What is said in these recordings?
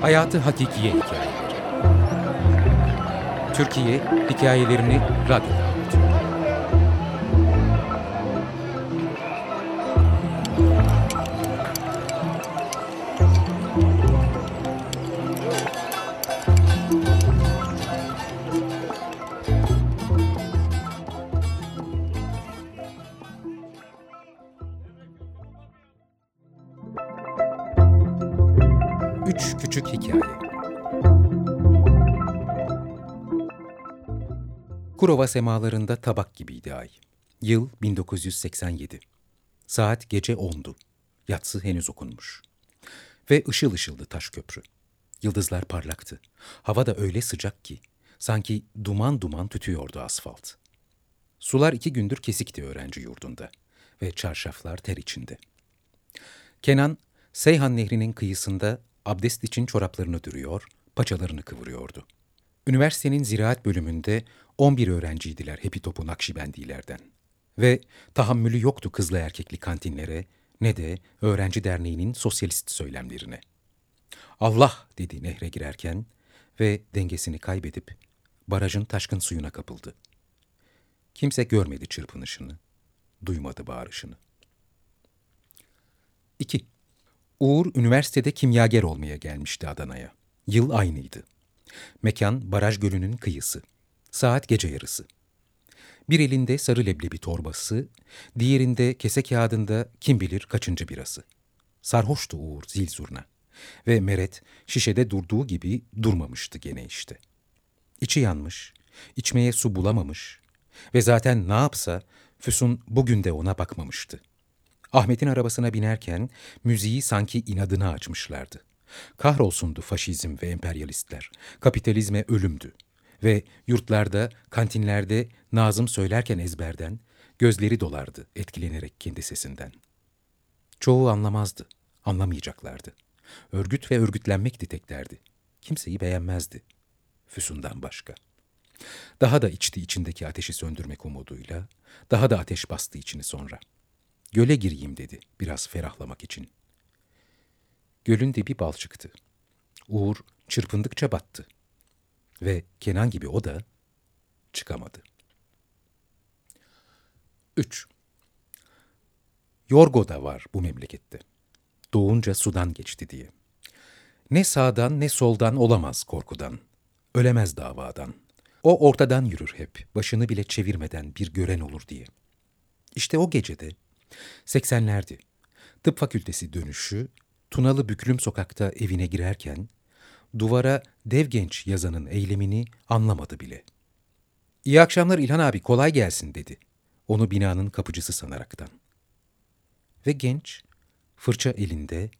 Hayatı Hakikiye Hikayeleri. Türkiye hikayelerini radyoda Üç Küçük Hikaye Kurova semalarında tabak gibiydi ay. Yıl 1987. Saat gece 10'du. Yatsı henüz okunmuş. Ve ışıl ışıldı taş köprü. Yıldızlar parlaktı. Hava da öyle sıcak ki sanki duman duman tütüyordu asfalt. Sular iki gündür kesikti öğrenci yurdunda ve çarşaflar ter içinde. Kenan, Seyhan Nehri'nin kıyısında abdest için çoraplarını dürüyor, paçalarını kıvırıyordu. Üniversitenin ziraat bölümünde 11 öğrenciydiler hepi topu Nakşibendilerden. Ve tahammülü yoktu kızlı erkekli kantinlere ne de öğrenci derneğinin sosyalist söylemlerine. Allah dedi nehre girerken ve dengesini kaybedip barajın taşkın suyuna kapıldı. Kimse görmedi çırpınışını, duymadı bağırışını. 2. Uğur üniversitede kimyager olmaya gelmişti Adana'ya. Yıl aynıydı. Mekan Baraj Gölü'nün kıyısı. Saat gece yarısı. Bir elinde sarı leblebi torbası, diğerinde kese kağıdında kim bilir kaçıncı birası. Sarhoştu Uğur zil zurna. Ve Meret şişede durduğu gibi durmamıştı gene işte. İçi yanmış, içmeye su bulamamış ve zaten ne yapsa Füsun bugün de ona bakmamıştı. Ahmet'in arabasına binerken müziği sanki inadına açmışlardı. Kahrolsundu faşizm ve emperyalistler. Kapitalizme ölümdü. Ve yurtlarda, kantinlerde Nazım söylerken ezberden gözleri dolardı etkilenerek kendi sesinden. Çoğu anlamazdı, anlamayacaklardı. Örgüt ve örgütlenmekti tek derdi. Kimseyi beğenmezdi. Füsun'dan başka. Daha da içti içindeki ateşi söndürmek umuduyla, daha da ateş bastı içini sonra. Göle gireyim dedi biraz ferahlamak için. Gölün dibi bal çıktı. Uğur çırpındıkça battı. Ve Kenan gibi o da çıkamadı. 3. Yorgo da var bu memlekette. Doğunca sudan geçti diye. Ne sağdan ne soldan olamaz korkudan. Ölemez davadan. O ortadan yürür hep, başını bile çevirmeden bir gören olur diye. İşte o gecede, 80'lerdi, tıp fakültesi dönüşü, Tunalı Büklüm sokakta evine girerken, duvara dev genç yazanın eylemini anlamadı bile. İyi akşamlar İlhan abi kolay gelsin dedi. Onu binanın kapıcısı sanaraktan. Ve genç fırça elinde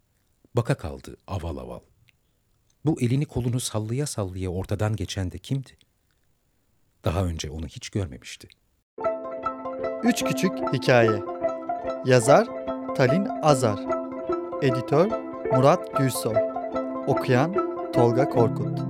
baka kaldı aval aval. Bu elini kolunu sallaya sallaya ortadan geçen de kimdi? Daha önce onu hiç görmemişti. Üç Küçük Hikaye Yazar Talin Azar. Editör Murat Gülsoy Okuyan Tolga Korkut